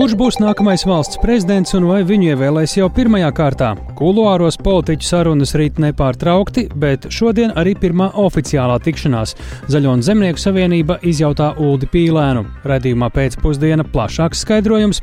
Kurš būs nākamais valsts prezidents un vai viņu ievēlēs jau pirmajā kārtā? Kuluāros politiķu sarunas rīt nepārtraukti, bet šodien arī pirmā oficiālā tikšanās. Zaļo un Zemnieku savienība izjautā Uldi Pīlēnu. Radījumā pēcpusdiena plašāks skaidrojums.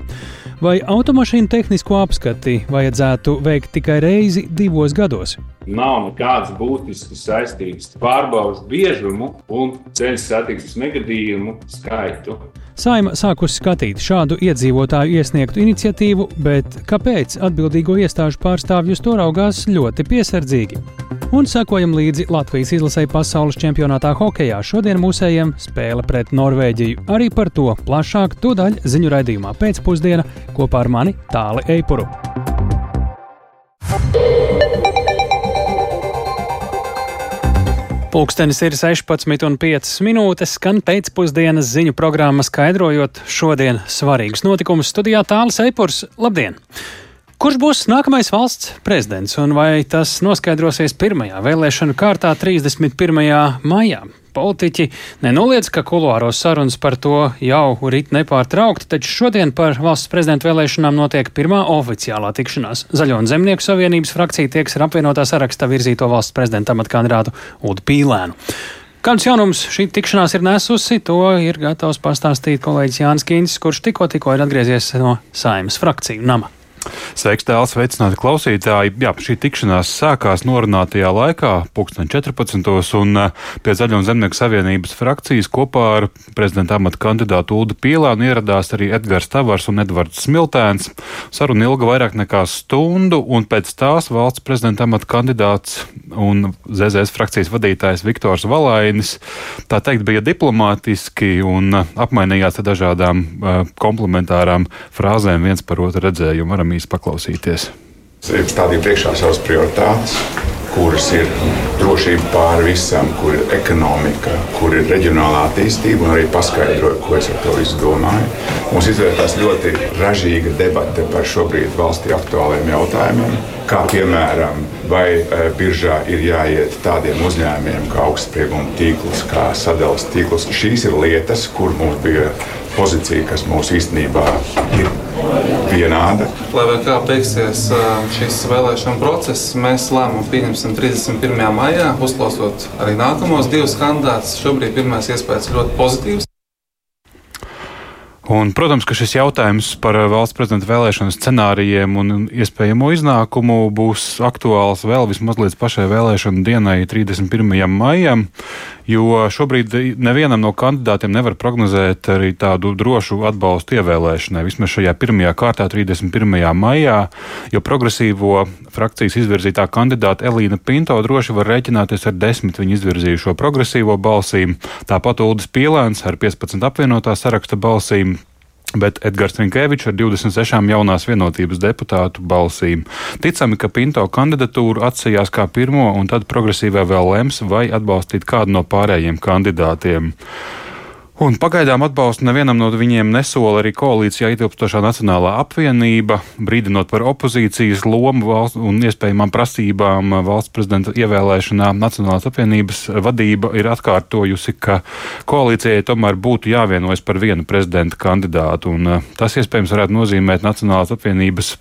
Vai automašīnu tehnisko apskati vajadzētu veikt tikai reizi divos gados? Nav nekādas būtiskas saistības pārbaudas biežumu un ceļu satiksmes negadījumu skaitu. Saima sākusi skatīt šādu iedzīvotāju iesniegtu iniciatīvu, bet kāpēc atbildīgo iestāžu pārstāvjus to raugās ļoti piesardzīgi? Un sekojam līdzi Latvijas izlasēji pasaules čempionātā hokeja. Šodien mūsējiem spēle pret Norvēģiju. Arī par to plašāk tūdaļ ziņu raidījumā pēcpusdienā kopā ar mani Tāli Eipuru. Pūkstens ir 16,5 minūtes, skan pēcpusdienas ziņu programma skaidrojot šodienas svarīgus notikumus. Studijā Tāls Eipurs, labdien! Kurš būs nākamais valsts prezidents un vai tas noskaidrosies pirmajā vēlēšanu kārtā 31. maijā? Politiķi nenoliedz, ka kuluāros sarunas par to jau rit nepārtraukti, taču šodien par valsts prezidenta vēlēšanām notiek pirmā oficiālā tikšanās. Zaļo un Zemnieku savienības frakcija tieks ar apvienotā saraksta virzīto valsts prezidenta amatkandidātu Udu Pīlēnu. Kādus jaunumus šī tikšanās ir nesusi, to ir gatavs pastāstīt kolēģis Jānis Kīns, kurš tikko, tikko ir atgriezies no Saimas frakciju nama. Sveiks, tēls, sveicināti klausītāji. Jā, šī tikšanās sākās norunātajā laikā, 2014. un eh, pie Zaļo un Zemnieku savienības frakcijas kopā ar prezidenta amata kandidātu Uldu Pīlānu ieradās arī Edgars Tavars un Edvards Smiltēns. Saruna ilga vairāk nekā stundu, un pēc tās valsts prezidenta amata kandidāts un ZZS frakcijas vadītājs Viktors Valainis, tā teikt, bija diplomātiski un eh, apmainījās ar dažādām uh, komplementārām frāzēm viens par otru redzējumu. Varam īsti paklausīties. Es stādīju priekšā savas prioritātes, kuras ir drošība pāri visam, kur ir ekonomika, kur ir reģionālā attīstība, un arī paskaidroju, ko es ar to visu domāju. Mums izvērtās ļoti ražīga debate par šobrīd valstī aktuāliem jautājumiem, kā piemēram, vai e, biržā ir jāiet tādiem uzņēmumiem kā augstsprieguma tīkls, kā sadales tīkls. Šīs ir lietas, kur mums bija pozīcija, kas mums īstenībā ir vienāda. Lai kā beigsies šis vēlēšana process, mēs lēmumu pieņemsim 31. maijā, uzklausot arī nākamos divus kandidātus. Šobrīd pirmais iespējas ļoti pozitīvs. Un, protams, ka šis jautājums par valsts prezidenta vēlēšanu scenārijiem un iespējamo iznākumu būs aktuāls vēl vismaz līdz pašai vēlēšanu dienai, 31. maijam jo šobrīd nevienam no kandidātiem nevar prognozēt arī tādu drošu atbalstu ievēlēšanai. Vismaz šajā pirmajā kārtā, 31. maijā, jo progresīvo frakcijas izvirzītā kandidāta Elīna Pinto droši var rēķināties ar desmit viņu izvirzījušo progresīvo balsīm, tāpat Uldis Pielēns ar 15 apvienotā saraksta balsīm bet Edgars Rinkēvičs ar 26 jaunās vienotības deputātu balsīm. Ticami, ka Pinto kandidatūru atsajās kā pirmo, un tad progresīvā vēl lems, vai atbalstīt kādu no pārējiem kandidātiem. Un pagaidām atbalstu nevienam no viņiem nesola arī koalīcijā ietilpstošā Nacionālā apvienība, brīdinot par opozīcijas lomu valsts un iespējamām prasībām valsts prezidenta ievēlēšanā. Nacionālās apvienības vadība ir atkārtojusi, ka koalīcijai tomēr būtu jāvienojas par vienu prezidenta kandidātu, un eh, tas iespējams varētu nozīmēt Nacionālās apvienības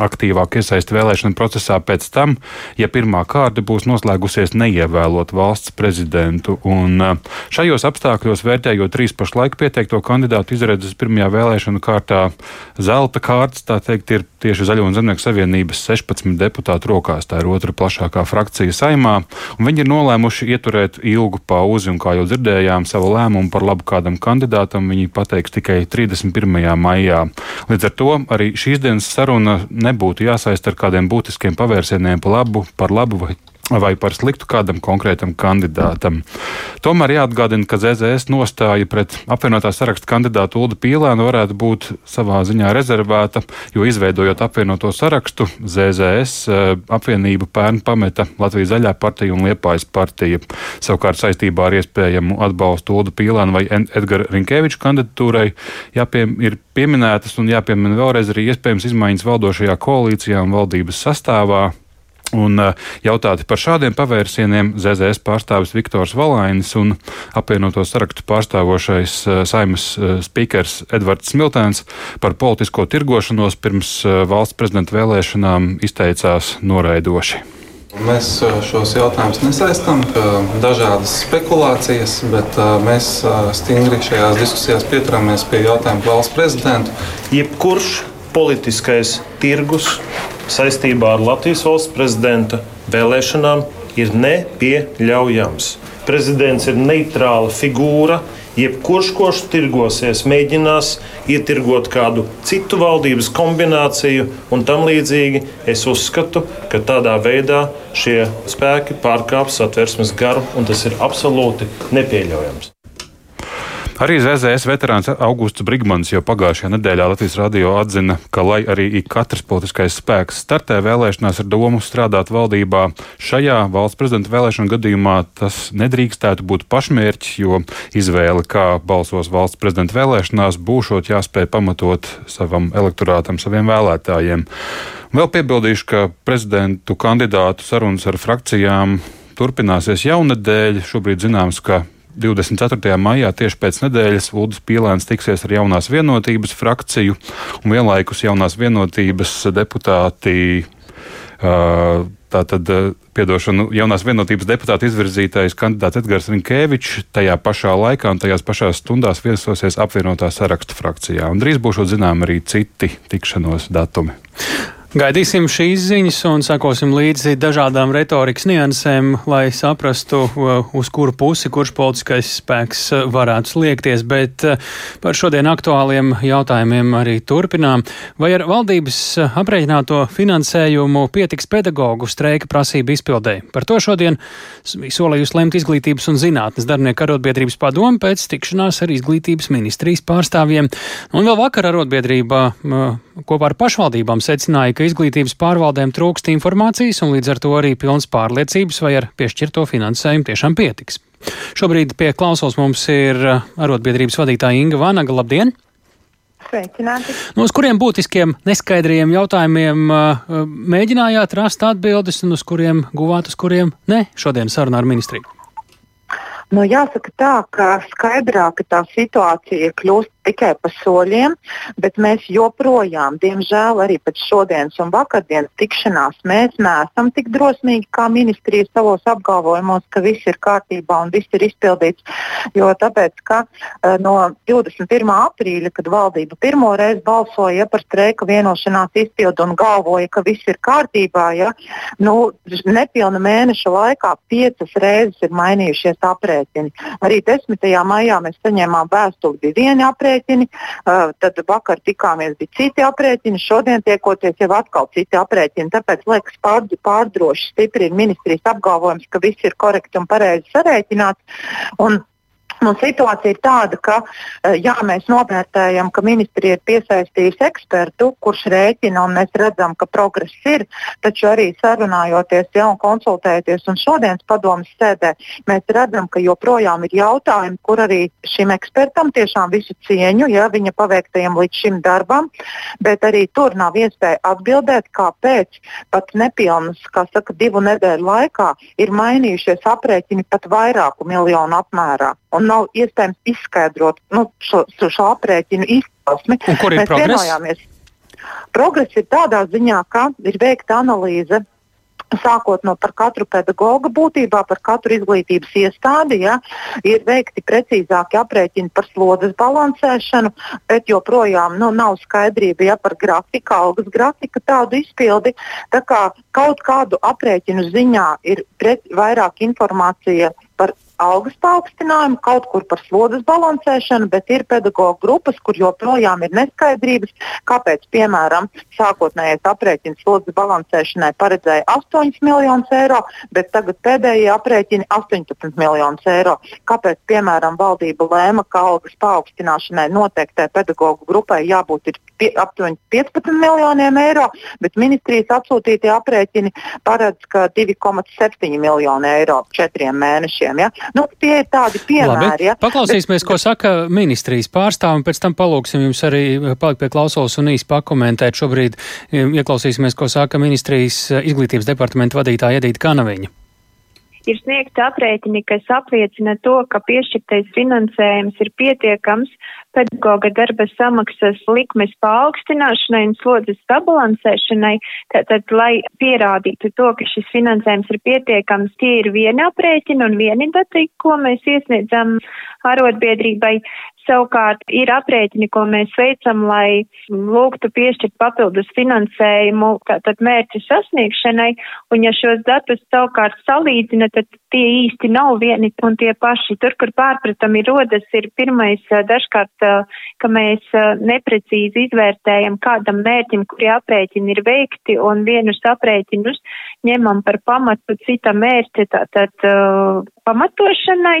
aktīvāk iesaist vēlēšanu procesā pēc tam, ja pirmā kārta būs noslēgusies neievēlot valsts prezidentu. Un šajos apstākļos, vērtējot trīs pašlaik pieteikto kandidātu izredzes pirmajā vēlēšanu kārtā, zelta kārtas, tā teikt, ir tieši Zaļo un Zemnieku savienības 16 deputātu rokās. Tā ir otra plašākā frakcija saimā, un viņi ir nolēmuši ieturēt ilgu pauzi, un kā jau dzirdējām, savu lēmumu par labu kādam kandidātam viņi pateiks tikai 31. maijā. Līdz ar to arī šīs dienas saruna nebūtu jāsaist ar kādiem būtiskiem pavērsieniem pa labu, par labu vai vai par sliktu kādam konkrētam kandidātam. Tomēr jāatgādina, ka ZZS nostāja pret apvienotā saraksta kandidātu Ulu Pīlēnu varētu būt savā ziņā rezervēta, jo izveidojot apvienoto sarakstu, ZZS eh, apvienību pērn pameta Latvijas zaļā partija un Liepājas partija. Savukārt saistībā ar iespējamu atbalstu Ulu Pīlēnu vai Edgara Rinkēviča kandidatūrai jāpiem, ir pieminētas un jāpiemina vēlreiz arī iespējams izmaiņas valdošajā koalīcijā un valdības sastāvā Un jautāti par šādiem pavērsieniem ZZS pārstāvis Viktors Valainis un apvienoto sarakstu pārstāvošais saimas spīkers Edvards Smiltēns par politisko tirgošanos pirms valsts prezidenta vēlēšanām izteicās noraidoši. Mēs šos jautājumus nesaistām, dažādas spekulācijas, bet mēs stingri šajās diskusijās pieturamies pie jautājuma par valsts prezidentu. Jebkurš politiskais tirgus saistībā ar Latvijas valsts prezidenta vēlēšanām ir nepieļaujams. Prezidents ir neitrāla figūra, jebkurš, kurš tirgosies, mēģinās ietirgot kādu citu valdības kombināciju un tam līdzīgi, es uzskatu, ka tādā veidā šie spēki pārkāpj satversmes garu, un tas ir absolūti nepieļaujams. Arī ZZS veterāns Augusts Brigmans jau pagājušajā nedēļā Latvijas radio atzina, ka, lai arī katrs politiskais spēks startē vēlēšanās ar domu strādāt valdībā, šajā valsts prezidenta vēlēšana gadījumā tas nedrīkstētu būt pašmērķis, jo izvēle, kā balsos valsts prezidenta vēlēšanās, būšot jāspēj pamatot savam elektorātam, saviem vēlētājiem. Vēl piebildīšu, ka prezidentu kandidātu sarunas ar frakcijām turpināsies jaunadēļ. Šobrīd zināms, ka 24. maijā tieši pēc nedēļas Ulris Pīlēns tiksies ar jaunās vienotības frakciju un vienlaikus jaunās vienotības deputāti. Uh, Tātad, piedošanu, jaunās vienotības deputāta izvirzītais kandidāts Edgars Rinkēvičs tajā pašā laikā un tajās pašās stundās viesosies apvienotā sarakstu frakcijā. Un drīz būs zinām arī citi tikšanos datumi. Gaidīsim šīs ziņas un sakosim līdzi dažādām retorikas niansēm, lai saprastu, uz kuru pusi kurš politiskais spēks varētu sliekties. Bet par šodien aktuāliem jautājumiem arī turpinām. Vai ar valdības aprēķināto finansējumu pietiks pedagoģu streika prasību izpildē? Par to šodien solījusi lemt Izglītības un zinātnes darbinieku arotbiedrības padomu pēc tikšanās ar Izglītības ministrijas pārstāvjiem. Un vēl vakar arotbiedrība kopā ar pašvaldībām secināja, ka izglītības pārvaldēm trūkst informācijas un līdz ar to arī pilns pārliecības, vai ar piešķirto finansējumu tiešām pietiks. Šobrīd pie klausos mums ir uh, arotbiedrības vadītāja Inga Vanaga. Labdien! Sveicināti! Nu, uz kuriem būtiskiem neskaidriem jautājumiem uh, uh, mēģinājāt rast atbildes un uz kuriem guvāt, uz kuriem ne šodien sarunā ar ministriju? Nu, jāsaka tā, ka skaidrāka tā situācija kļūst tikai pa soļiem, bet mēs joprojām, diemžēl, arī pēc šodienas un vakardienas tikšanās, mēs neesam tik drosmīgi kā ministrija savos apgalvojumos, ka viss ir kārtībā un viss ir izpildīts. Jo tāpēc, ka uh, no 21. aprīļa, kad valdība pirmo reizi balsoja ja, par streika vienošanās izpildu un galvoja, ka viss ir kārtībā, ja, nu, nepilna mēneša laikā piecas reizes ir mainījušies aprēķini. Arī 10. maijā mēs saņēmām vēstuli, bija vieni aprēķini aprēķini, tad vakar tikāmies, bija citi aprēķini, šodien tiekoties jau atkal citi aprēķini. Tāpēc liekas pārdroši stipri ir ministrijas apgalvojums, ka viss ir korekti un pareizi sarēķināts. Un Nu, situācija ir tāda, ka eh, jā, mēs novērtējam, ka ministrija ir piesaistījusi ekspertu, kurš rēķina, un mēs redzam, ka progress ir. Taču arī sarunājoties ja, un konsultējoties un šodienas padomas sēdē, mēs redzam, ka joprojām ir jautājumi, kur arī šim ekspertam tiešām visu cieņu, ja viņa paveiktajam līdz šim darbam, bet arī tur nav iespēja atbildēt, kāpēc pat nepilnas, kā saka, divu nedēļu laikā ir mainījušies aprēķini pat vairāku miljonu apmērā. Un nav iespējams izskaidrot nu, šo, šo aprēķinu izcelsmi. Kur ir Mēs progress? Progress ir tādā ziņā, ka ir veikta analīze sākot no par katru pedagogu būtībā, par katru izglītības iestādi, ja, ir veikti precīzāki aprēķini par slodzes balansēšanu, bet joprojām nu, nav skaidrība ja, par grafiku, algas grafika tādu izpildi. Tā kā kaut kādu aprēķinu ziņā ir pret, vairāk informācija par algas paaugstinājumu, kaut kur par slodzes balansēšanu, bet ir pedagoģa grupas, kur joprojām ir neskaidrības, kāpēc, piemēram, sākotnējais aprēķins slodzes balansēšanai paredzēja 8 miljonus eiro, bet tagad pēdējie aprēķini 18 miljonus eiro. Kāpēc, piemēram, valdība lēma, ka algas paaugstināšanai noteiktai pedagoģu grupai jābūt pie, aptuveni 15 miljoniem eiro, bet ministrijas atsūtītie aprēķini paredz, ka 2,7 miljoni eiro četriem mēnešiem. Ja? Nu, tie ir tādi piemēri. Labi. Ja? Paklausīsimies, bet, ko saka ministrijas pārstāvi, un pēc tam palūksim jums arī palikt pie klausulas un īsti pakomentēt. Šobrīd ieklausīsimies, ko saka ministrijas izglītības departamenta vadītāja Edīta Kanaviņa ir sniegti aprēķini, kas apliecina to, ka piešķirtais finansējums ir pietiekams pedagoga darba samaksas likmes paaugstināšanai un slodzes sabalansēšanai, tātad, lai pierādītu to, ka šis finansējums ir pietiekams, tie ir vieni aprēķini un vieni dati, ko mēs iesniedzam arotbiedrībai. Savukārt ir aprēķini, ko mēs veicam, lai lūgtu piešķirt papildus finansējumu tātad mērķu sasniegšanai, un ja šos datus savukārt salīdzina, tad tie īsti nav vieni un tie paši. Tur, kur pārpratami rodas, ir pirmais dažkārt ka mēs neprecīzi izvērtējam kādam mērķim, kuri aprēķini ir veikti, un vienus aprēķinus ņemam par pamatu cita mērķa tātad pamatošanai.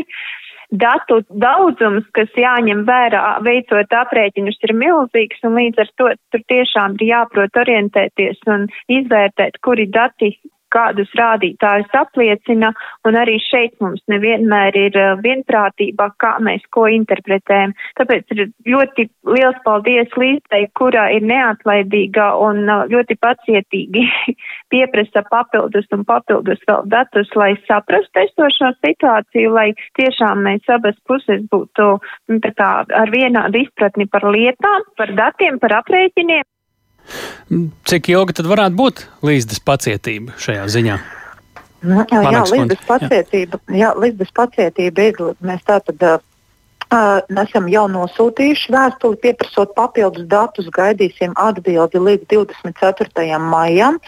Datu daudzums, kas jāņem vērā, veicot aprēķinus, ir milzīgs, un līdz ar to tur tiešām ir jāprot orientēties un izvērtēt, kuri dati kādus rādītājus apliecina, un arī šeit mums nevienmēr ir uh, vienprātība, kā mēs ko interpretējam. Tāpēc ir ļoti liels paldies Līdzei, kurā ir neatlaidīga un uh, ļoti pacietīgi pieprasa papildus un papildus vēl datus, lai saprastu esošo situāciju, lai tiešām mēs abas puses būtu nu, kā, ar vienādu izpratni par lietām, par datiem, par aprēķiniem. Cik ilga tad varētu būt līdzdes pacietība šajā ziņā? Nu, jā, jā, līdzdes pacietība, jā. Jā, līdzdes pacietība ir. Mēs tātad uh, esam jau nosūtījuši vēstuli, pieprasot papildus datus, gaidīsim atbildi līdz 24. maijam.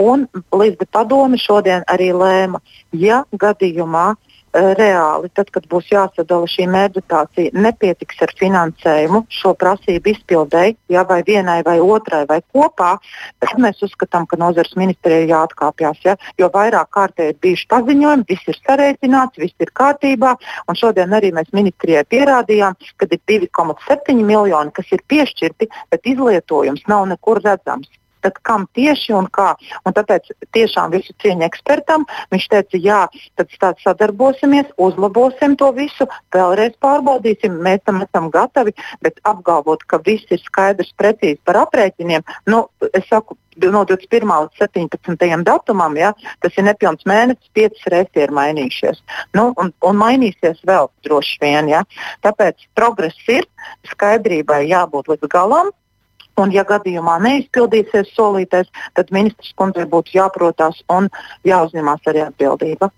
Un līdz padome šodien arī lēma, ja gadījumā uh, reāli, tad, kad būs jāsadala šī mērķitācija, nepietiks ar finansējumu šo prasību izpildēji, ja vai vienai vai otrai vai kopā, tad mēs uzskatām, ka nozares ministrijai jāatkāpjas. Ja, jo vairāk kārtē ir bijuši paziņojumi, viss ir sareikināts, viss ir kārtībā, un šodien arī mēs ministrijai pierādījām, ka ir 2,7 miljoni, kas ir piešķirti, bet izlietojums nav nekur redzams tad kam tieši un kā. Un tāpēc tiešām visu cieņu ekspertam viņš teica, jā, tad sadarbosimies, uzlabosim to visu, vēlreiz pārbaudīsim, mēs tam esam gatavi, bet apgalvot, ka viss ir skaidrs, precīzi par aprēķiniem, nu, es saku, no 21. līdz 17. datumam, ja, tas ir nepilns mēnesis, piecas reizes ir mainījušies. Nu, un, un mainīsies vēl droši vien. Ja. Tāpēc progress ir, skaidrībai jābūt līdz galam, Un, ja gadījumā neizpildīsies solītais, tad ministrs kundzei būtu jāprotās un jāuzņemās arī atbildība.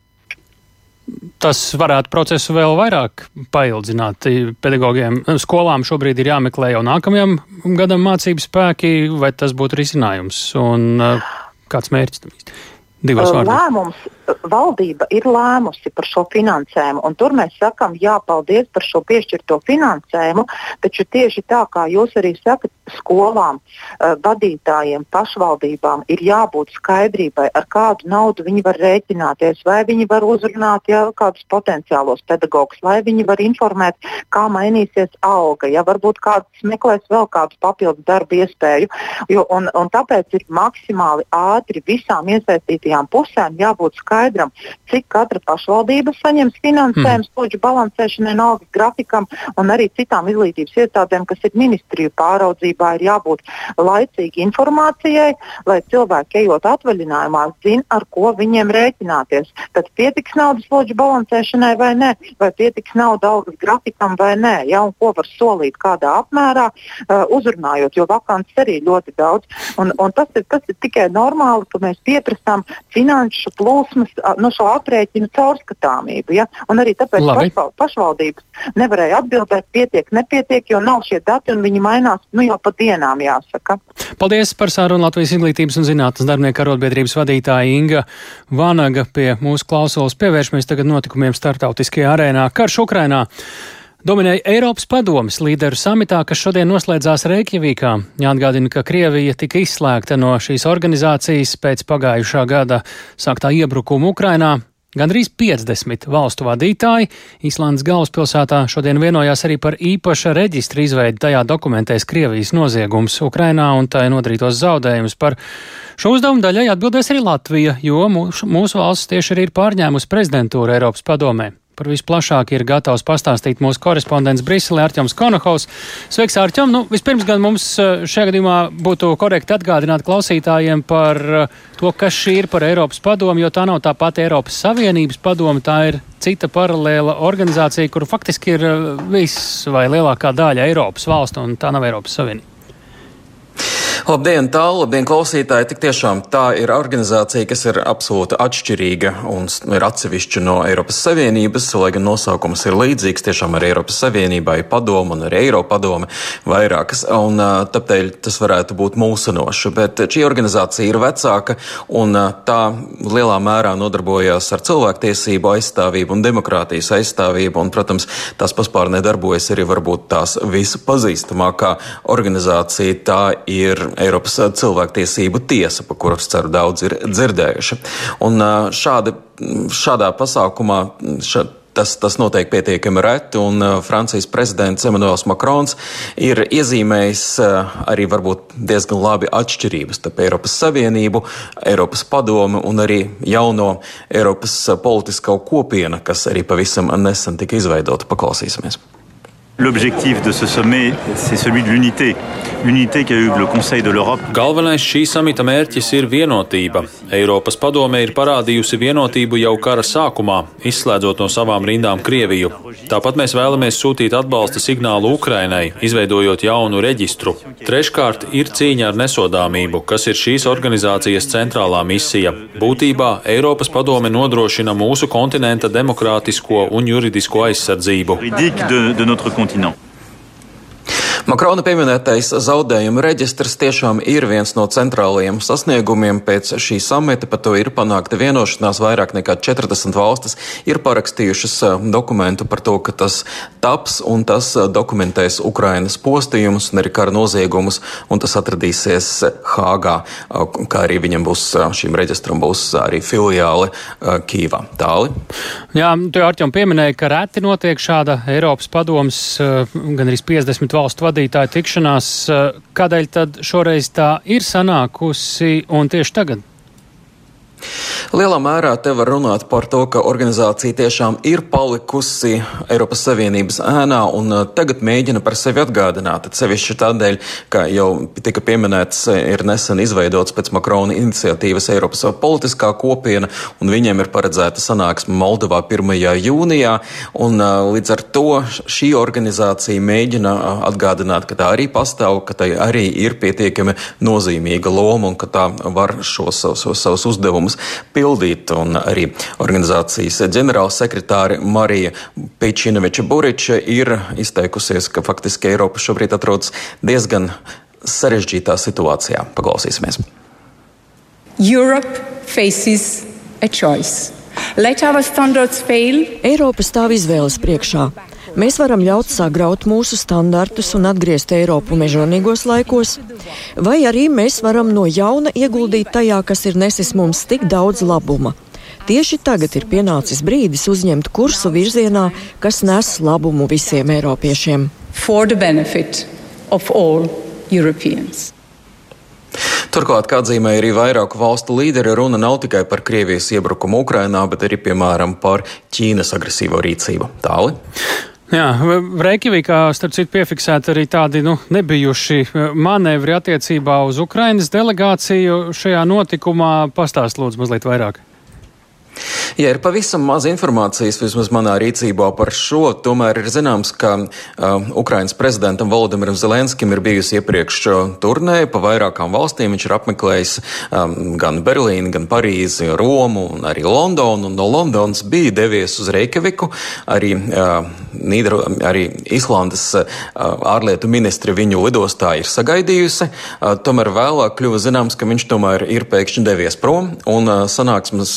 Tas varētu procesu vēl vairāk paildzināt. Pedagogiem, skolām šobrīd ir jāmeklē jau nākamajam gadam mācību spēki, vai tas būtu risinājums un uh, kāds mērķis tam īsti? Divos vārdos. Lēmums valdība ir lēmusi par šo finansējumu, un tur mēs sakam, jā, paldies par šo piešķirto finansējumu, taču tieši tā, kā jūs arī sakat, skolām, eh, vadītājiem, pašvaldībām ir jābūt skaidrībai, ar kādu naudu viņi var rēķināties, vai viņi var uzrunāt ja, kādus potenciālos pedagogus, lai viņi var informēt, kā mainīsies alga, ja varbūt kāds meklēs vēl kādu papildus darbu iespēju. Jo, un, un tāpēc ir maksimāli ātri visām iesaistītajām pusēm jābūt skaidrībai skaidram, cik katra pašvaldība saņems finansējumu, mm. sloģu balansēšanai, naudas grafikam un arī citām izglītības iestādēm, kas ir ministriju pāraudzībā, ir jābūt laicīgi informācijai, lai cilvēki, ejot atvaļinājumā, zina, ar ko viņiem rēķināties. Tad pietiks naudas sloģu balansēšanai vai nē, vai pietiks naudas algas grafikam vai nē, ja, un ko var solīt kādā apmērā, uh, uzrunājot, jo vakants arī ļoti daudz. Un, un tas, ir, tas ir tikai normāli, ka mēs pieprasām finanšu plūsmu plūsmas no šo aprēķinu caurskatāmību. Ja? Un arī tāpēc pašval, pašvaldības nevarēja atbildēt, pietiek, nepietiek, jo nav šie dati un viņi mainās nu, jau pa dienām, jāsaka. Paldies par sarunu Latvijas Izglītības un zinātnes darbinieku arotbiedrības vadītāja Inga Vanaga pie mūsu klausulas. Pievēršamies tagad notikumiem startautiskajā arēnā. Karš Ukrainā. Dominēja Eiropas padomas līderu samitā, kas šodien noslēdzās Reikjavīkā. Jāatgādina, ka Krievija tika izslēgta no šīs organizācijas pēc pagājušā gada sāktā iebrukuma Ukrainā. Gandrīz 50 valstu vadītāji Īslandes galvaspilsētā šodien vienojās arī par īpaša reģistra izveidi. Tajā dokumentēs Krievijas noziegums Ukrainā un tai nodarītos zaudējumus. Par šo uzdevumu daļai atbildēs arī Latvija, jo mūsu, mūsu valsts tieši arī ir pārņēmusi prezidentūru Eiropas padomē. Par visplašāk ir gatavs pastāstīt mūsu korespondents Briselē Arķems Konohaus. Sveiks, Arķem! Nu, vispirms gan mums eh, šajā gadījumā būtu korekti atgādināt klausītājiem par eh, to, kas šī ir par Eiropas padomu, jo tā nav tā pati Eiropas Savienības padoma, tā ir cita paralēla organizācija, kuru faktiski ir eh, viss vai lielākā daļa Eiropas valstu, un tā nav Eiropas Savienība. Labdien, tālu, labdien, klausītāji! Tik tiešām tā ir organizācija, kas ir absolūti atšķirīga un ir atsevišķa no Eiropas Savienības, lai gan nosaukums ir līdzīgs. Tiešām arī Eiropas Savienībai padoma un arī Eiropa padome vairākas, un tāpēc tas varētu būt mūsinoši. Bet šī organizācija ir vecāka un tā lielā mērā nodarbojās ar cilvēktiesību aizstāvību un demokrātijas aizstāvību, un, protams, tās paspār nedarbojas arī varbūt tās vispazīstamākā organizācija. Tā ir Eiropas cilvēktiesību tiesa, par kuru, es ceru, daudz ir dzirdējuši. Un šādi, šādā pasākumā šā, Tas, tas notiek pietiekami reti, un uh, Francijas prezidents Emmanuels Macrons ir iezīmējis arī varbūt diezgan labi atšķirības starp Eiropas Savienību, Eiropas padomu un arī jauno Eiropas politisko kopienu, kas arī pavisam nesen tika izveidota. Paklausīsimies! L'objectif de ce sommet, c'est celui de l'unité. L'unité qu'a eu le Conseil de l'Europe. Galvenais šī samita mērķis ir vienotība. Eiropas padome ir parādījusi vienotību jau kara sākumā, izslēdzot no savām rindām Krieviju. Tāpat mēs vēlamies sūtīt atbalsta signālu Ukrainai, izveidojot jaunu reģistru. Treškārt ir cīņa ar nesodāmību, kas ir šīs organizācijas centrālā misija. Būtībā Eiropas padome nodrošina mūsu kontinenta demokrātisko un juridisko aizsardzību. De, de continent. Makrona pieminētais zaudējumu reģistrs tiešām ir viens no centrālajiem sasniegumiem pēc šī samita. Par to ir panākta vienošanās. Vairāk nekā 40 valstis ir parakstījušas eh, dokumentu par to, ka tas taps un tas eh, dokumentēs Ukrainas postījumus un arī kara noziegumus, un tas atradīsies Hāgā, eh, kā arī viņam būs šīm reģistram būs arī filiāli Kīvā. Tāli. Jā, tu jau pieminēji, ka reti notiek šāda Eiropas padomas gan arī 50 valstu vadītāju tikšanās. Eh, kādēļ tad šoreiz tā ir sanākusi un tieši tagad? Lielā mērā te var runāt par to, ka organizācija tiešām ir palikusi Eiropas Savienības ēnā un uh, tagad mēģina par sevi atgādināt. Sevišķi tādēļ, ka jau tika pieminēts, uh, ir nesen izveidots pēc Makrona iniciatīvas Eiropas politiskā kopiena, un viņiem ir paredzēta sanāksme Moldovā 1. jūnijā. Un, uh, līdz ar to šī organizācija mēģina atgādināt, ka tā arī pastāv, ka tai arī ir pietiekami nozīmīga loma un ka tā var šos savus, savus uzdevumus pildīt. Un arī organizācijas ģenerālsekretāre Marija Pečinoviča Buriča ir izteikusies, ka faktiski Eiropa šobrīd atrodas diezgan sarežģītā situācijā. Paklausīsimies! Europe faces a choice. Eiropa stāv izvēles priekšā. Mēs varam ļaut sagraut mūsu standartus un atgriezt Eiropu mežonīgos laikos, vai arī mēs varam no jauna ieguldīt tajā, kas ir nesis mums tik daudz labuma. Tieši tagad ir pienācis brīdis uzņemt kursu virzienā, kas nes labumu visiem eiropiešiem. Turklāt, kā atzīmēja arī vairāku valstu līderi, runa nav tikai par Krievijas iebrukumu Ukrainā, bet arī, piemēram, par Ķīnas agresīvo rīcību. Tāli. Jā, Reikjavikā, starp citu, piefiksēti arī tādi nu, nebijuši eh, manevri attiecībā uz Ukrainas delegāciju šajā notikumā. Pastāst lūdzu mazliet vairāk. Ja ir pavisam maz informācijas, vismaz manā rīcībā par šo, tomēr ir zināms, ka uh, Ukrainas prezidentam Volodimiram Zelenskim ir bijusi iepriekš turnē pa vairākām valstīm. Viņš ir apmeklējis um, gan Berlīnu, gan Parīzi, Romu un arī Londonu. Un no Londonas bija devies uz Reikjaviku. Arī, uh, Nīder, arī Islandes ārlietu ministri viņu lidostā ir sagaidījusi. Tomēr vēlāk kļuva zināms, ka viņš tomēr ir pēkšņi devies prom un sanāksmes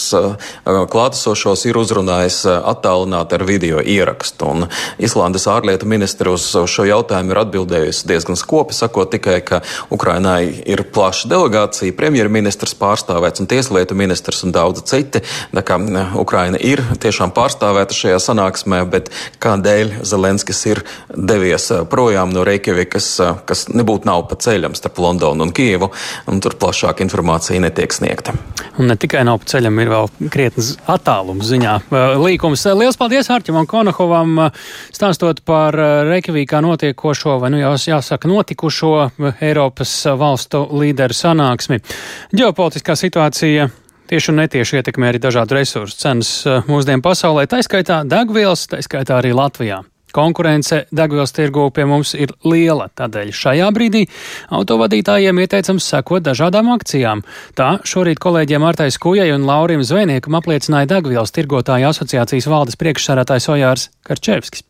klātesošos ir uzrunājis attālināti ar video ierakstu. Un Islandes ārlietu ministri uz šo jautājumu ir atbildējusi diezgan skopi, sakot tikai, ka Ukrainai ir plaša delegācija, premjerministrs pārstāvēts un tieslietu ministrs un daudzi citi. Tā kā Ukraina ir tiešām pārstāvēta šajā sanāksmē, bet kādēļ Zelenskis ir devies projām no Reikjavikas, kas nebūtu nav pa ceļam starp Londonu un Kievu, un tur plašāka informācija netiek sniegta. Un ne tikai nav pa ceļam, ir vēl krietnes attālums ziņā. Līkums. Liels paldies Arķimam Konohovam, stāstot par Reikjavīkā notiekošo, vai nu jau jāsaka notikušo Eiropas valstu līderu sanāksmi. Ģeopolitiskā situācija tieši un netieši ietekmē arī dažādu resursu cenas mūsdienu pasaulē, taiskaitā degvielas, taiskaitā arī Latvijā. Konkurence degvielas tirgū pie mums ir liela, tādēļ šajā brīdī autovadītājiem ieteicams sekot dažādām akcijām. Tā šorīt kolēģiem Artai Skujai un Laurim Zvejniekam apliecināja degvielas tirgotāju asociācijas valdes priekšsarātājs Ojārs Karčevskis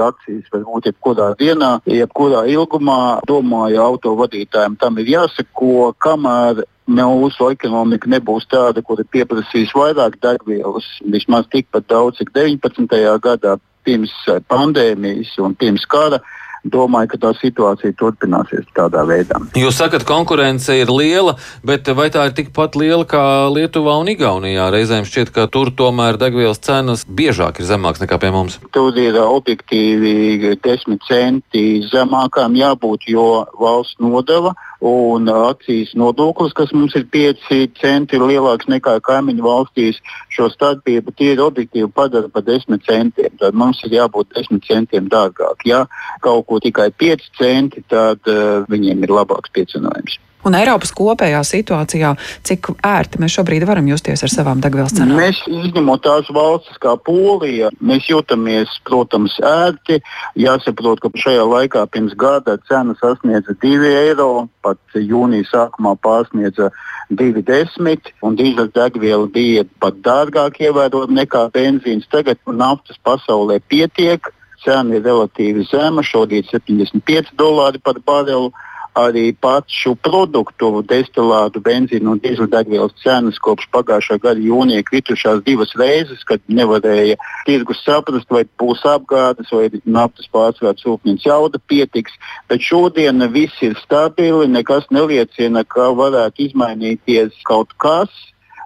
akcijas var būt jebkurā dienā, jebkurā ilgumā. Domāju, autovadītājiem tam ir jāseko, kamēr mūsu ekonomika nebūs tāda, kur ir pieprasījis vairāk degvielas, vismaz tikpat daudz, cik 19. gadā pirms pandēmijas un pirms kara. Domāju, ka tā situācija turpināsies tādā veidā. Jūs sakat, konkurence ir liela, bet vai tā ir tikpat liela kā Lietuvā un Igaunijā? Reizēm šķiet, ka tur tomēr degvielas cenas biežāk ir zemākas nekā pie mums. Tur ir objektīvi 10 centi zemākām jābūt, jo valsts nodeva un akcijas nodoklis, kas mums ir 5 centi lielāks nekā kaimiņu valstīs, šo starpību tīri objektīvi padara par 10 centiem. Tad mums ir jābūt 10 centiem dārgāk. Ja kaut ko tikai 5 centi, tad uh, viņiem ir labāks piecinājums. Un Eiropas kopējā situācijā, cik ērti mēs šobrīd varam justies ar savām degvielas cenām? Mēs, izņemot tās valstis kā Polija, mēs jūtamies, protams, ērti. Jāsaprot, ka šajā laikā pirms gada cena sasniedza 2 eiro, pat jūnija sākumā pārsniedza 2,10, un dīzeļdegviela bija pat dārgāk ievērojama nekā benzīns. Tagad naftas pasaulē pietiek, cena ir relatīvi zema, šodien 75 dolāri par barelu arī pašu produktu, destilātu, benzīnu un dīzeļdegvielas cenas kopš pagājušā gada jūnija kritušās divas reizes, kad nevarēja tirgus saprast, vai būs apgādes vai naftas pārsvērts rūpnīcas jauda pietiks. Bet šodien viss ir stabili, nekas neliecina, ka varētu izmainīties kaut kas.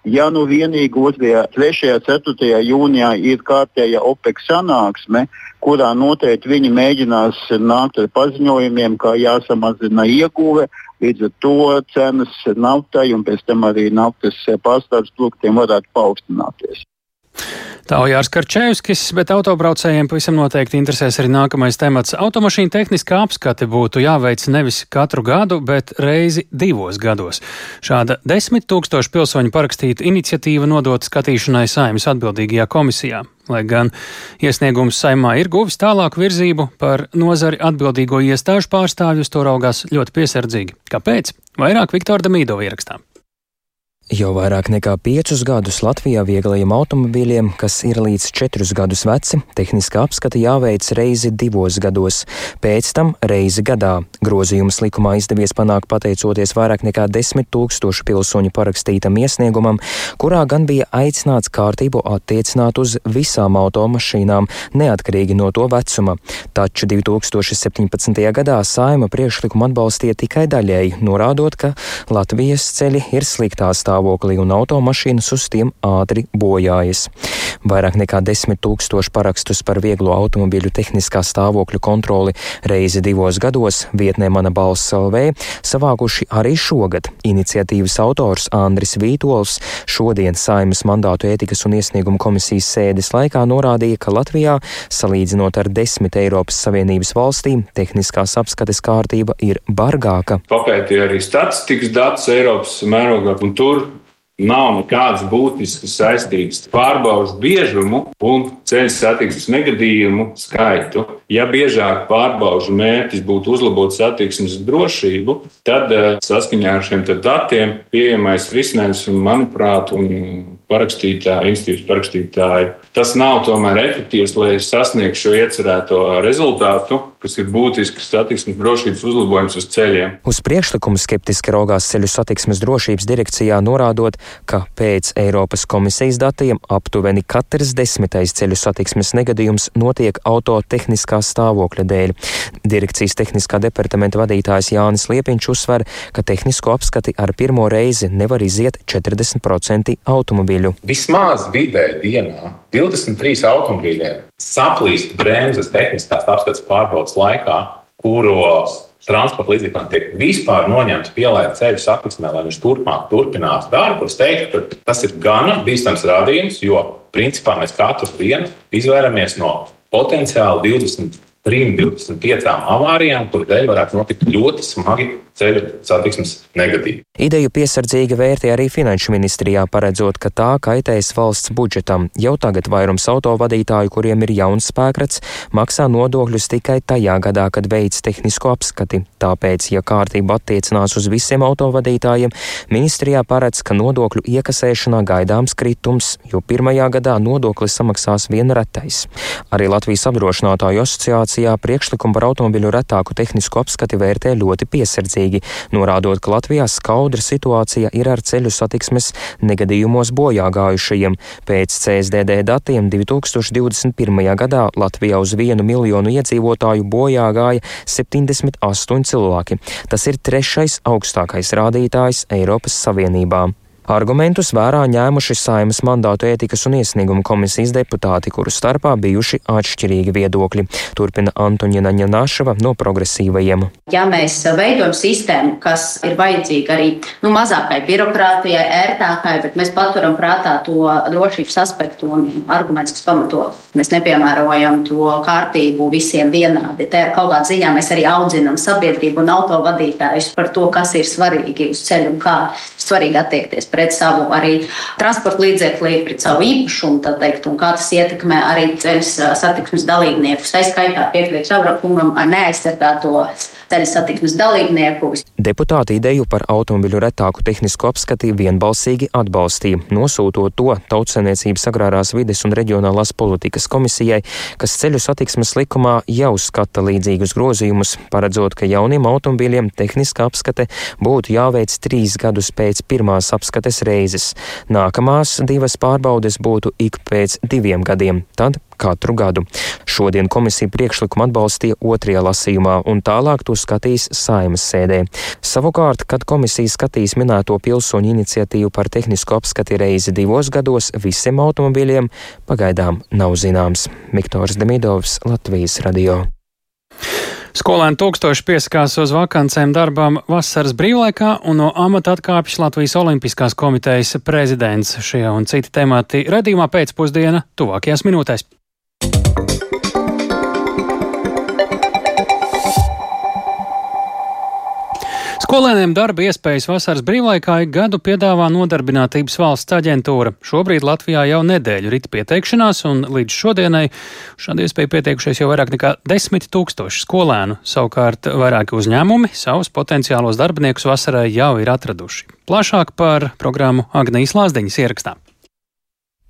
Ja nu vienīgi 2, 3, 4 jūnijā ir kārtēja OPEC sanāksme, kurā noteikti viņi mēģinās nākt ar paziņojumiem, kā jāsamazina ieguve, līdz ar to cenas naftai un pēc tam arī naftas pārstāvju produktiem varētu paaugstināties. Tā Ojārs Karčēvskis, bet autobraucējiem pavisam noteikti interesēs arī nākamais temats. Automašīna tehniskā apskate būtu jāveic nevis katru gadu, bet reizi divos gados. Šāda desmit tūkstošu pilsoņu parakstīta iniciatīva nodot skatīšanai saimnes atbildīgajā komisijā. Lai gan iesniegums saimā ir guvis tālāku virzību, par nozari atbildīgo iestāžu pārstāvjus to raugās ļoti piesardzīgi. Kāpēc? Vairāk Viktora Damīdova ierakstā. Jau vairāk nekā piecus gadus Latvijā vieglajiem automobīļiem, kas ir līdz četrus gadus veci, tehniskā apskata jāveic reizi divos gados, pēc tam reizi gadā. Grozījums likumā izdevies panākt pateicoties vairāk nekā desmit tūkstošu pilsoņu parakstītam iesniegumam, kurā gan bija aicināts kārtību attiecināt uz visām automašīnām, neatkarīgi no to vecuma. Taču 2017. gadā saima priekšlikumu atbalstīja tikai daļēji, norādot, ka Latvijas ceļi ir sliktā stāvoklī stāvoklī un automašīnas uz tiem ātri bojājas. Vairāk nekā desmit tūkstoši parakstus par vieglo automobīļu tehniskā stāvokļa kontroli reizi divos gados vietnē Mana balss LV savākuši arī šogad. Iniciatīvas autors Andris Vītols šodien Saimas mandātu ētikas un iesniegumu komisijas sēdes laikā norādīja, ka Latvijā, salīdzinot ar desmit Eiropas Savienības valstīm, tehniskās apskates kārtība ir bargāka. Papētīja arī statistikas datus Eiropas mērogā, un tur Nav nekādas būtiskas saistības pārbaudas biežumu un ceļu satiksmes negadījumu skaitu. Ja biežāk pārbaudas mērķis būtu uzlabot satiksmes drošību, tad eh, saskaņā ar šiem datiem pieejamais risinājums, manuprāt, un parakstītāji, institūts parakstītāji. Tas nav tomēr efektīvs, lai sasniegtu šo iecerēto rezultātu, kas ir būtisks satiksmes drošības uzlabojums uz ceļiem. Uz priekšlikumu skeptiski raugās ceļu satiksmes drošības direkcijā, norādot, ka pēc Eiropas komisijas datiem aptuveni katrs desmitais ceļu satiksmes negadījums notiek auto tehniskā stāvokļa dēļ. Direkcijas tehniskā departamenta vadītājs Jānis Liepiņš uzsver, ka tehnisko apskati ar pirmo reizi nevar iziet 40% automobīļu. Vismaz vidēji dienā 23 automobīļiem saplīst bremzes tehniskās apskates pārbaudas laikā, kuros transporta līdzekļiem tiek vispār noņemta pielaide ceļu satiksmē, lai viņš turpmāk turpinātu darbu. Es teiktu, ka tas ir gana bīstams rādījums, jo principā mēs katru dienu izvairamies no potenciāli 20 3, 25 avārijām, kur dēļ varētu notikt ļoti smagi ceļu satiksmes negadījumi. Ideju piesardzīgi vērtē arī Finanšu ministrijā, paredzot, ka tā kaitēs valsts budžetam. Jau tagad vairums autovadītāju, kuriem ir jauns spēkrats, maksā nodokļus tikai tajā gadā, kad veids tehnisko apskati. Tāpēc, ja kārtība attiecinās uz visiem autovadītājiem, ministrijā paredz, ka nodokļu iekasēšanā gaidāms kritums, jo pirmajā gadā nodokli samaksās vien retais. Arī Latvijas apdrošinātāju asociācija asociācijā priekšlikumu par automobiļu retāku tehnisku apskati vērtē ļoti piesardzīgi, norādot, ka Latvijā skaudra situācija ir ar ceļu satiksmes negadījumos bojā gājušajiem. Pēc CSDD datiem 2021. gadā Latvijā uz vienu miljonu iedzīvotāju bojā gāja 78 cilvēki. Tas ir trešais augstākais rādītājs Eiropas Savienībā. Argumentus vērā ņēmuši Saimas mandātu ētikas un iesniegumu komisijas deputāti, kuru starpā bijuši atšķirīgi viedokļi. Turpina Antoņina Ņanašava no progresīvajiem. Ja mēs veidojam sistēmu, kas ir vajadzīga arī nu, mazākai birokrātijai, ērtākai, bet mēs paturam prātā to drošības aspektu un argumentus, kas pamato. Mēs nepiemērojam to kārtību visiem vienādi. Te kaut kādā ziņā mēs arī audzinām sabiedrību un autovadītājus par to, kas ir svarīgi uz ceļa un kā svarīgi attiekties pret savu arī transporta līdzekli, pret savu īpašumu, teikt, un kā tas ietekmē arī ceļu satiksmes dalībniekus. Es skaitā piekrītu Savrakungam ar neaizsargāto ceļu satiksmes dalībnieku. Deputāti ideju par automobiļu retāku tehnisku apskati vienbalsīgi atbalstīja, nosūtot to Tautsēniecības agrārās vides un reģionālās politikas komisijai, kas ceļu satiksmes likumā jau skata līdzīgus grozījumus, paredzot, ka jauniem automobīļiem tehniska apskate būtu jāveic trīs gadus pēc pirmās apskates reizes. Nākamās divas pārbaudes būtu ik pēc diviem gadiem, tad katru gadu. Šodien komisija priekšlikumu atbalstīja otrajā lasījumā un tālāk to skatīs saimas sēdē. Savukārt, kad komisija skatīs minēto pilsoņu iniciatīvu par tehnisku apskati reizi divos gados visiem automobīļiem, pagaidām nav zināms. Miktors Demidovs, Latvijas radio. Skolēni tūkstoši piesakās uz vakancēm darbām vasaras brīvlaikā un no amata atkāpjas Latvijas Olimpiskās komitejas prezidents. Šie un citi temati redzījumā pēcpusdiena tuvākajās minūtēs. Skolēniem darba iespējas vasaras brīvlaikā ik gadu piedāvā Nodarbinātības valsts aģentūra. Šobrīd Latvijā jau nedēļu rīt pieteikšanās, un līdz šodienai šādu iespēju pieteikušies jau vairāk nekā desmit tūkstoši skolēnu. Savukārt vairāki uzņēmumi savus potenciālos darbiniekus vasarai jau ir atraduši. Plašāk par programmu Agnijas Lāsdeņas ierakstā.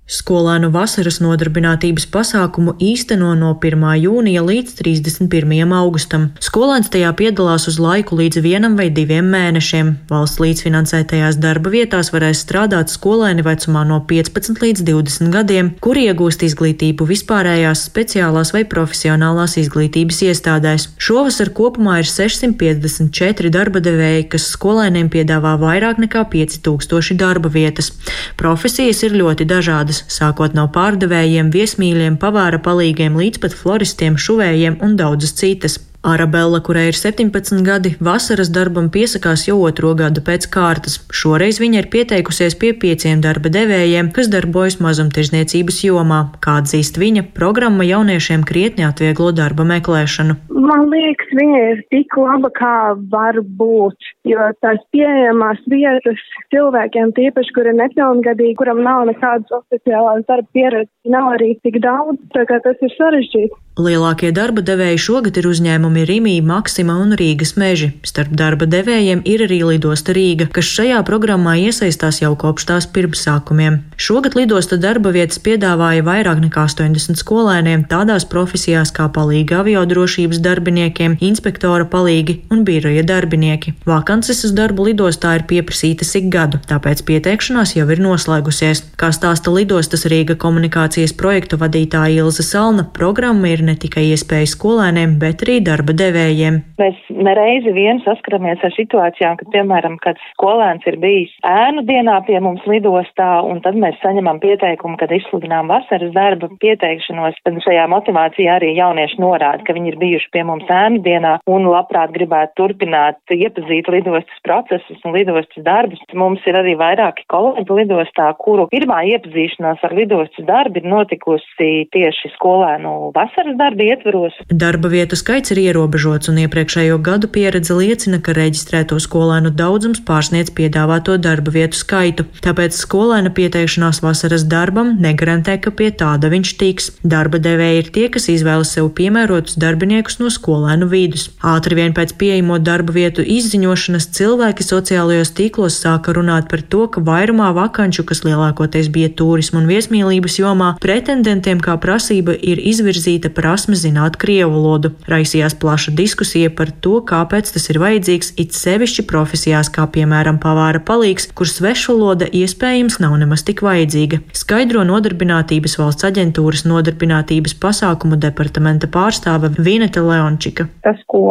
Skolēnu vasaras nodarbinātības pasākumu īsteno no 1. jūnija līdz 31. augustam. Skolēns tajā piedalās uz laiku līdz vienam vai diviem mēnešiem. Valsts līdzfinansētajās darba vietās varēs strādāt skolēni vecumā no 15 līdz 20 gadiem, kuri iegūst izglītību vispārējās, speciālās vai profesionālās izglītības iestādēs. Šovasar kopumā ir 654 darba devēji, kas skolēniem piedāvā vairāk nekā 5000 darba vietas. Profesijas ir ļoti dažādas dažādas, sākot no pārdevējiem, viesmīļiem, pavāra palīgiem līdz pat floristiem, šuvējiem un daudzas citas. Arabella, kurai ir 17 gadi, vasaras darbam piesakās jau otro gadu pēc kārtas. Šoreiz viņa ir pieteikusies pie pieciem darba devējiem, kas darbojas mazumtirdzniecības jomā. Kā atzīst viņa, programma jauniešiem krietni atvieglo darba meklēšanu. Man liekas, viņa ir tik laba, kā var būt, jo tās pieejamās vietas cilvēkiem, tīpaši, kuri ir nepilngadīgi, kuram nav nekādas oficiālās darba pieredzes, nav arī tik daudz, tā kā tas ir sarežģīti. Lielākie darba devēji šogad ir uzņēmumi uzņēmumi Rimī, Maksima un Rīgas meži. Starp darba devējiem ir arī lidosta Rīga, kas šajā programmā iesaistās jau kopš tās pirmsākumiem. Šogad lidosta darba vietas piedāvāja vairāk nekā 80 skolēniem tādās profesijās kā palīga aviodrošības darbiniekiem, inspektora palīgi un biroja darbinieki. Vakances uz darbu lidostā ir pieprasītas ik gadu, tāpēc pieteikšanās jau ir noslēgusies. Kā stāsta lidostas Rīga komunikācijas projektu vadītāja Ilza Salna, programma ir ne tikai iespēja skolēniem, bet arī darba devējiem. Mēs nereizi vien saskaramies ar situācijām, kad, piemēram, kad skolēns ir bijis ēnu dienā pie mums lidostā, un tad mēs saņemam pieteikumu, kad izsludinām vasaras darba pieteikšanos, tad šajā motivācijā arī jaunieši norāda, ka viņi ir bijuši pie mums ēnu dienā un labprāt gribētu turpināt iepazīt lidostas procesus un lidostas darbus. Mums ir arī vairāki kolēģi lidostā, kuru pirmā iepazīšanās ar lidostas darbu ir notikusi tieši skolēnu vasaras darba ietveros. Darba vietu skaits ir ierobežots, un iepriekšējo gadu pieredze liecina, ka reģistrēto skolēnu daudzums pārsniedz piedāvāto darba vietu skaitu. Tāpēc skolēna pieteikšanās vasaras darbam negarantē, ka pie tāda viņš tiks. Darba devēji ir tie, kas izvēlas sev piemērotus darbiniekus no skolēnu vidus. Ātri vien pēc pieejamo darba vietu izziņošanas cilvēki sociālajos tīklos sāka runāt par to, ka vairumā vakanču, kas lielākoties bija turismu un viesmīlības jomā, pretendentiem kā prasība ir izvirzīta prasme zināt krievu valodu. Raisījās plaša diskusija par to, kāpēc tas ir vajadzīgs, it sevišķi profesijās, kā piemēram pavāra palīgs, kur svešvaloda iespējams nav nemaz tik vajadzīga. Skaidro nodarbinātības valsts aģentūras nodarbinātības pasākumu departamenta pārstāve Vineta Leončika. Tas, ko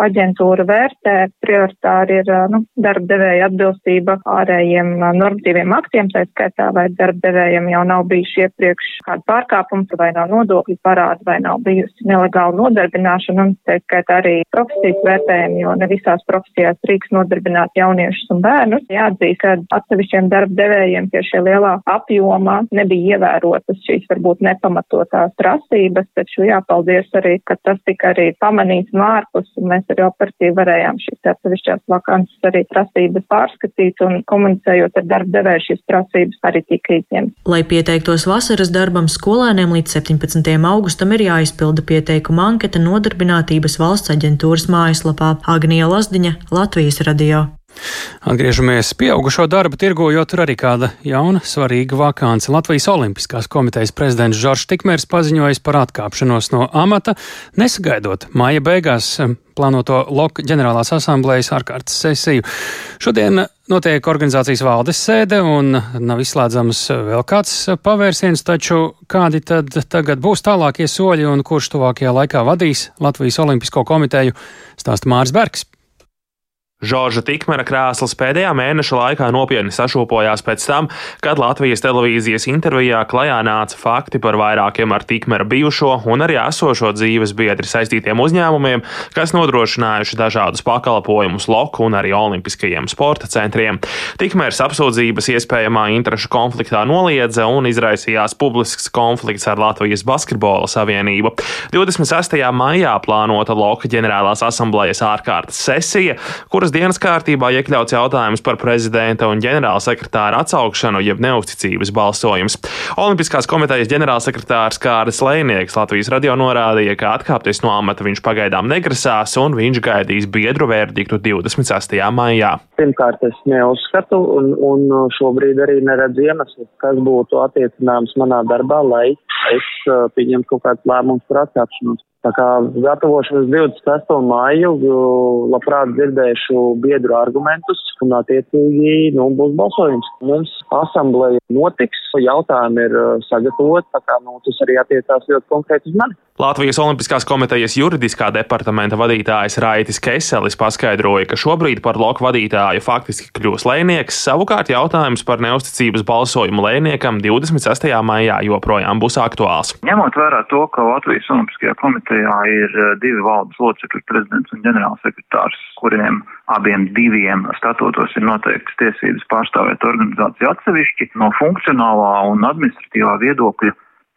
aģentūra vērtē, prioritāri ir nu, darba devēja atbilstība ārējiem normatīviem aktiem, tā skaitā vai darba devējiem jau nav bijuši iepriekš kādi pārkāpums, vai nav nodokļu parāda, vai nav bijusi nelegāla nodarbināšana, un tā skaitā arī profesijas vērtējumi, jo ne visās profesijās drīkst nodarbināt jauniešus un bērnus. Jāatzīst, ka atsevišķiem darba devējiem pie šie lielā apjomā nebija ievērotas šīs varbūt nepamatotās prasības, taču jāpaldies arī, ka tas tika arī pamanīts no ārpus, un mēs arī operatīvi varējām šīs atsevišķās vakances arī prasības pārskatīt un komunicējot ar darba devēju šīs prasības arī tika izņemtas. Lai pieteiktos vasaras darbam, skolēniem līdz 17. augustam ir jāizpilda pieteikuma anketa Nodarbinātības valsts aģentūras mājaslapā Agnija Lazdiņa, Latvijas radio. Atgriežamies pieaugušo darba tirgu, jo tur arī kāda jauna svarīga vakāns. Latvijas Olimpiskās komitejas prezidents Žoržs Tikmērs paziņojis par atkāpšanos no amata, nesagaidot māja beigās plānoto LOK ģenerālās asamblējas ārkārtas sesiju. Šodien notiek organizācijas valdes sēde un nav izslēdzams vēl kāds pavērsiens, taču kādi tad tagad būs tālākie soļi un kurš tuvākajā laikā vadīs Latvijas Olimpisko komiteju, stāsta Māris Bergs. Žorža Tikmera krēsls pēdējā mēneša laikā nopietni sašūpojās pēc tam, kad Latvijas televīzijas intervijā klajā nāca fakti par vairākiem ar Tikmera bijušo un arī esošo dzīves biedri saistītiem uzņēmumiem, kas nodrošinājuši dažādus pakalpojumus loku un arī olimpiskajiem sporta centriem. Tikmers apsūdzības iespējamā interešu konfliktā noliedza un izraisījās publisks konflikts ar Latvijas basketbola savienību. 26. maijā plānota Loka ģenerālās asamblējas ārkārtas sesija, kuras kuras dienas kārtībā iekļauts jautājums par prezidenta un ģenerālsekretāra atsaukšanu, jeb neusticības balsojums. Olimpiskās komitejas ģenerālsekretārs Kāris Lēnieks Latvijas radio norādīja, ka atkāpties no amata viņš pagaidām negrasās un viņš gaidīs biedru verdiktu 26. maijā. Pirmkārt, es neuzskatu un, un šobrīd arī neredzu iemeslu, kas būtu attiecināms manā darbā, lai es uh, pieņemtu kaut kādus lēmumus par atkāpšanos. Tā kā gatavošanos 26. māju, labprāt dzirdēšu biedru argumentus un attiecīgi nu, būs balsojums. Mums asamblēja notiks, jautājumi ir uh, sagatavoti, tā kā nu, tas arī attiecās ļoti konkrēti uz mani. Latvijas Olimpiskās komitejas juridiskā departamenta vadītājs Raitis Keselis paskaidroja, ka šobrīd par loku vadītāju faktiski kļūs lēnieks, savukārt jautājums par neusticības balsojumu lēniekam 26. maijā joprojām būs aktuāls. Ņemot vērā to, ka Latvijas Olimpiskajā komitejā ir uh, divi valdes locekļi, prezidents un ģenerālsekretārs, kuriem abiem diviem statūtos ir noteikts tiesības pārstāvēt organizāciju atsevišķi no funkcionālā un administratīvā viedokļa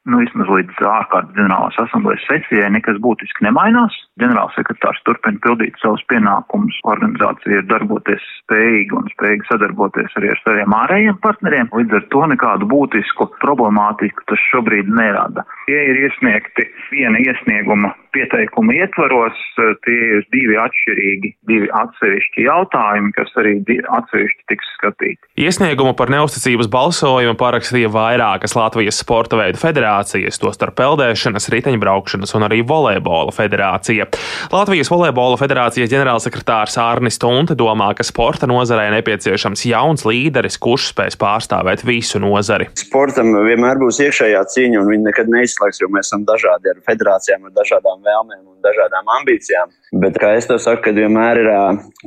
nu, vismaz līdz ārkārtas ģenerālās asamblejas sesijai nekas būtiski nemainās. Ģenerālsekretārs turpina pildīt savus pienākumus. Organizācija ir darboties spējīga un spējīga sadarboties arī ar saviem ārējiem partneriem. Līdz ar to nekādu būtisku problemātiku tas šobrīd nerada. Tie ir iesniegti viena iesnieguma pieteikuma ietvaros, tie ir divi atšķirīgi, divi atsevišķi jautājumi, kas arī atsevišķi tiks skatīti. Iesniegumu par neusticības balsojumu parakstīja vairākas Latvijas sporta veidu federācijas federācijas, tostarp peldēšanas, riteņbraukšanas un arī volejbola federācija. Latvijas volejbola federācijas ģenerālsekretārs Ārnis Tunte domā, ka sporta nozarē nepieciešams jauns līderis, kurš spēs pārstāvēt visu nozari. Sportam vienmēr būs iekšējā cīņa, un viņi nekad neizslēgs, jo mēs esam dažādi ar federācijām, ar dažādām vēlmēm dažādām ambīcijām. Bet, kā es to saku, kad vienmēr ir,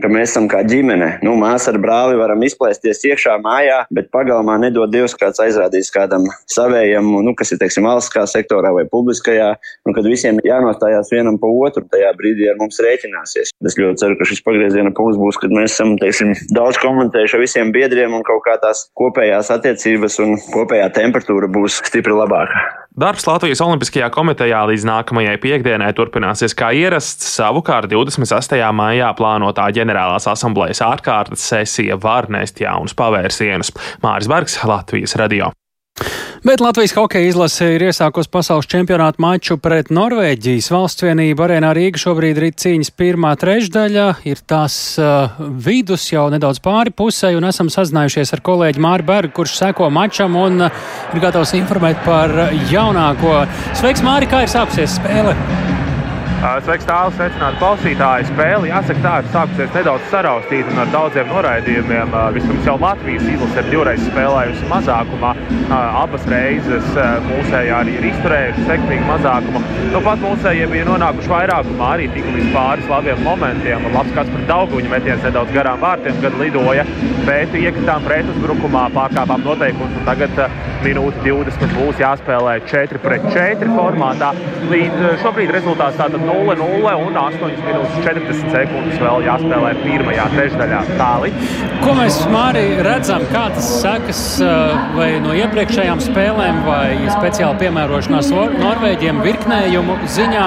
ka mēs esam kā ģimene. Nu, mēs ar brāli varam izplēsties iekšā mājā, bet pagalmā nedod Dievs, kāds aizrādīs kādam savējam, nu, kas ir, teiksim, valsts sektorā vai publiskajā, un kad visiem jānostājās vienam pa otru, tajā brīdī ar mums rēķināsies. Es ļoti ceru, ka šis pagrieziena punkts būs, kad mēs esam, teiksim, daudz komentējuši ar visiem biedriem un kaut kā tās kopējās attiecības un kopējā temperatūra būs stipri labāka. Darbs Latvijas Olimpiskajā komitejā līdz nākamajai piekdienai turpināsies kā ierasts. Savukārt 28. maijā plānotā ģenerālās asamblejas ārkārtas sesija var nest jaunus pavērsienus. Māris Bergs, Latvijas radio. Bet Latvijas hokeja izlase ir iesākusi pasaules čempionāta maču pret Norvēģijas valsts vienību. Arēnā Rīga šobrīd ir cīņas pirmā trešdaļa, ir tās uh, vidus jau nedaudz pāri pusē, un esam sazinājušies ar kolēģi Māri Bergu, kurš seko mačam un uh, ir gatavs informēt par jaunāko. Sveiks, Māri, kā ir sākusies spēle? Sveiks, tālāk, sveicināti klausītāji. Spēle, jāsaka, tā ir sākusies nedaudz saraustīta un ar daudziem noraidījumiem. Vispirms jau Latvijas izlase ir divreiz spēlējusi mazākumā. Abas reizes mūsējā arī ir izturējuši sekmīgu mazākumu. Nu, pat mūsējie bija nonākuši vairākumā, arī tika līdz pāris labiem momentiem. Labs kāds par Dauguņu metiens nedaudz garām vārtiem, kad lidoja, bet iekritām pretuzbrukumā, pārkāpām noteikumus. Tagad minūte 20 būs jāspēlē 4 pret 4 formātā. Līdz šobrīd rezultāts tātad 0-0 un 8 minūtes 40 sekundes vēl jāspēlē pirmajā trešdaļā tāli. Ko mēs Māri redzam, kādas sekas vai no iepriekšējām spēlēm vai speciāli piemērošanās Norvēģiem virknējumu ziņā?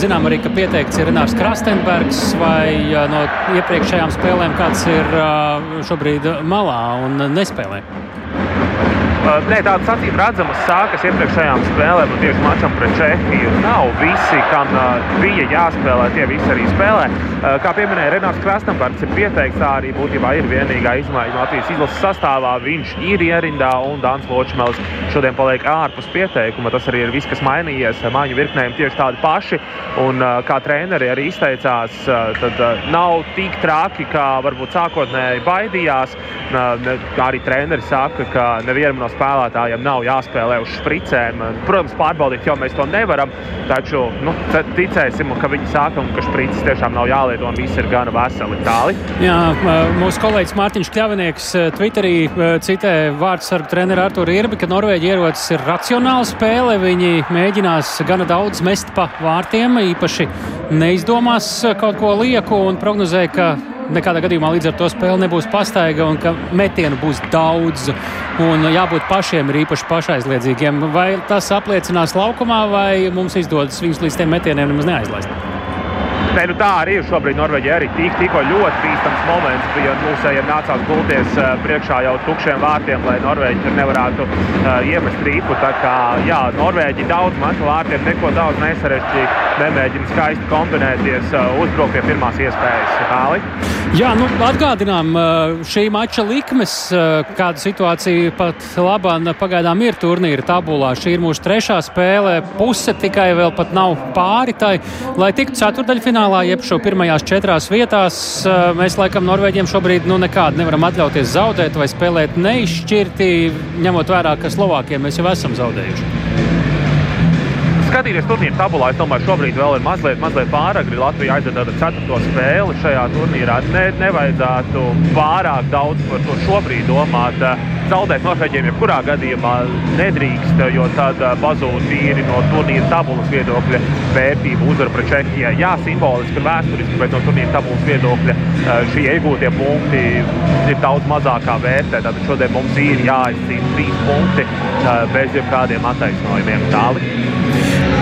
Zinām arī, ka pieteikts ir Renārs Krastenbergs vai no iepriekšējām spēlēm kāds ir šobrīd malā un nespēlē. Nē, tādas acīm redzamas sākas iepriekšējām spēlēm, un tieši mačam pret Čehiju nav visi, kam bija jāspēlē, tie visi arī spēlē. Kā pieminēja Renārs Krasnambards, ir pieteikts, tā arī būtībā ir vienīgā izmaiņa Latvijas izlases sastāvā. Viņš ir ierindā, un Dāns Ločmēls šodien paliek ārpus pieteikuma. Tas arī ir viss, kas mainījies. Māņu virknēm tieši tādi paši, un kā treneri arī izteicās, tad nav tik traki, kā varbūt sākotnēji baidījās. Arī treneri saka, ka nevienam no spēlētājiem nav jāspēlē uz spricēm. Protams, pārbaudīt jau mēs to nevaram, taču nu, ticēsim, ka viņi saka, ka sprices tiešām nav jālieto un viss ir gana veseli tāli. Jā, mūsu kolēģis Mārtiņš Kļavinieks Twitterī citē vārdsargu treneru Arturu Irbi, ka Norvēģi ierodas ir racionāla spēle. Viņi mēģinās gana daudz mest pa vārtiem, īpaši neizdomās kaut ko lieku un prognozē, ka nekādā gadījumā līdz ar to spēle nebūs pastaiga un ka metienu būs daudz. Un jābūt pašiem ir īpaši pašaizliedzīgiem. Vai tas apliecinās laukumā, vai mums izdodas viņus līdz tiem metieniem nemaz neaizlaist? Nē, nu tā arī ir šobrīd Norvēģija. Arī tik, tikko ļoti bīstams moments bija mūsējiem nācās gulties priekšā jau tukšiem vārtiem, lai Norvēģi nevarētu uh, iemest rīpu. Tā kā jā, Norvēģi daudz matu vārtiem, neko daudz nesarežģīja, nemēģina skaisti kombinēties, uh, uzbrukt pie pirmās iespējas. Tāli. Jā, nu, atgādinām šī mača likmes, kāda situācija pat labāk pagaidām ir turnīra tabulā. Šī ir mūsu trešā spēle, puse tikai vēl pat nav pāri tai, lai tiktu ceturdaļfinālā finālā, jeb šo pirmajās četrās vietās. Mēs laikam Norvēģiem šobrīd nu, nekādu nevaram atļauties zaudēt vai spēlēt neizšķirti, ņemot vērā, ka Slovākiem mēs jau esam zaudējuši skatīties turnīra tabulā, es domāju, šobrīd vēl ir mazliet, mazliet pāragri. Latvija aiziet ar ceturto spēli šajā turnīrā. Ne, nevajadzētu pārāk daudz par to šobrīd domāt. Zaudēt Norvēģiem jebkurā gadījumā nedrīkst, jo tad pazūd tīri no turnīra tabulas viedokļa vērtība uzvara pret Čehiju. Jā, simboliski un vēsturiski, bet no turnīra tabulas viedokļa šie iegūtie punkti ir daudz mazākā vērtē. Tātad šodien mums ir jāizcīna trīs punkti bez jebkādiem attaisnojumiem. Tāli.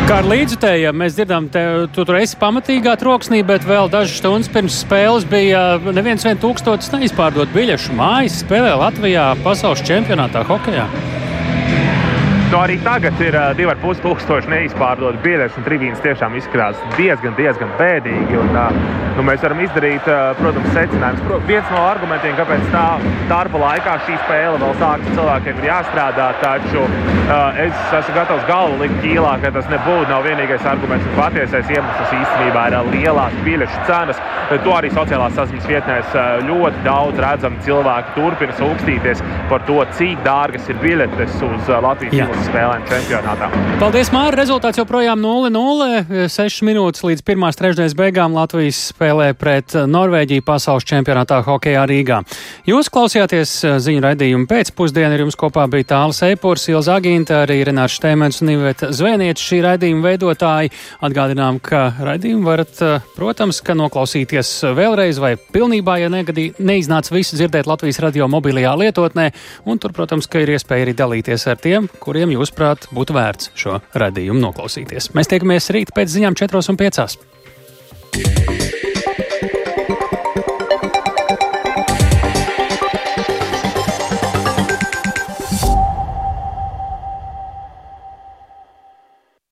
Kā ar līdzutējiem mēs dzirdam, te, tu tur esi pamatīgā troksnī, bet vēl dažas stundas pirms spēles bija neviens vien tūkstotis neizpārdot biļešu mājas spēlē Latvijā pasaules čempionātā hokejā. Nu, arī tagad ir uh, 2,5 tūkstoši neizpārdotas biļetes, un trījus tiešām izskatās diezgan, diezgan bēdīgi. Un, nu, mēs varam izdarīt, protams, secinājumus. Pro, viens no argumentiem, kāpēc tā darba laikā šī spēle vēl sākas, cilvēkiem ir jāstrādā. Taču es esmu gatavs galvu likt ķīlā, ka tas nebūtu nav vienīgais arguments. Patiesais iemesls īstenībā ir lielās biļešu cenas. To arī sociālās saziņas vietnēs ļoti daudz redzam. Cilvēki turpina sūkstīties par to, cik dārgas ir biļetes uz Latvijas spēlēm čempionātā. Paldies, Mārta! Rezultāts joprojām 0-0. 6 minūtes līdz pirmās trešdaļas beigām Latvijas spēlē pret Norvēģiju pasaules čempionātā hokeja Rīgā. Jūs klausījāties ziņu raidījumu pēcpusdienu, ar jums kopā bija Tāls Eipurs, Ilza Agīnta, arī Renārs Štēmens un Iveta Zvēnietis šī raidījuma veidotāji. Atgādinām, ka raidījumu varat, protams, ka noklausīties vēlreiz vai pilnībā, ja negadī, neiznāca visu dzirdēt Latvijas radio mobilajā lietotnē, un tur, protams, ka ir iespēja arī dalīties ar tiem, kuriem jūsuprāt, būtu vērts šo radījumu noklausīties. Mēs tiekamies rīt pēc ziņām 4 un 5.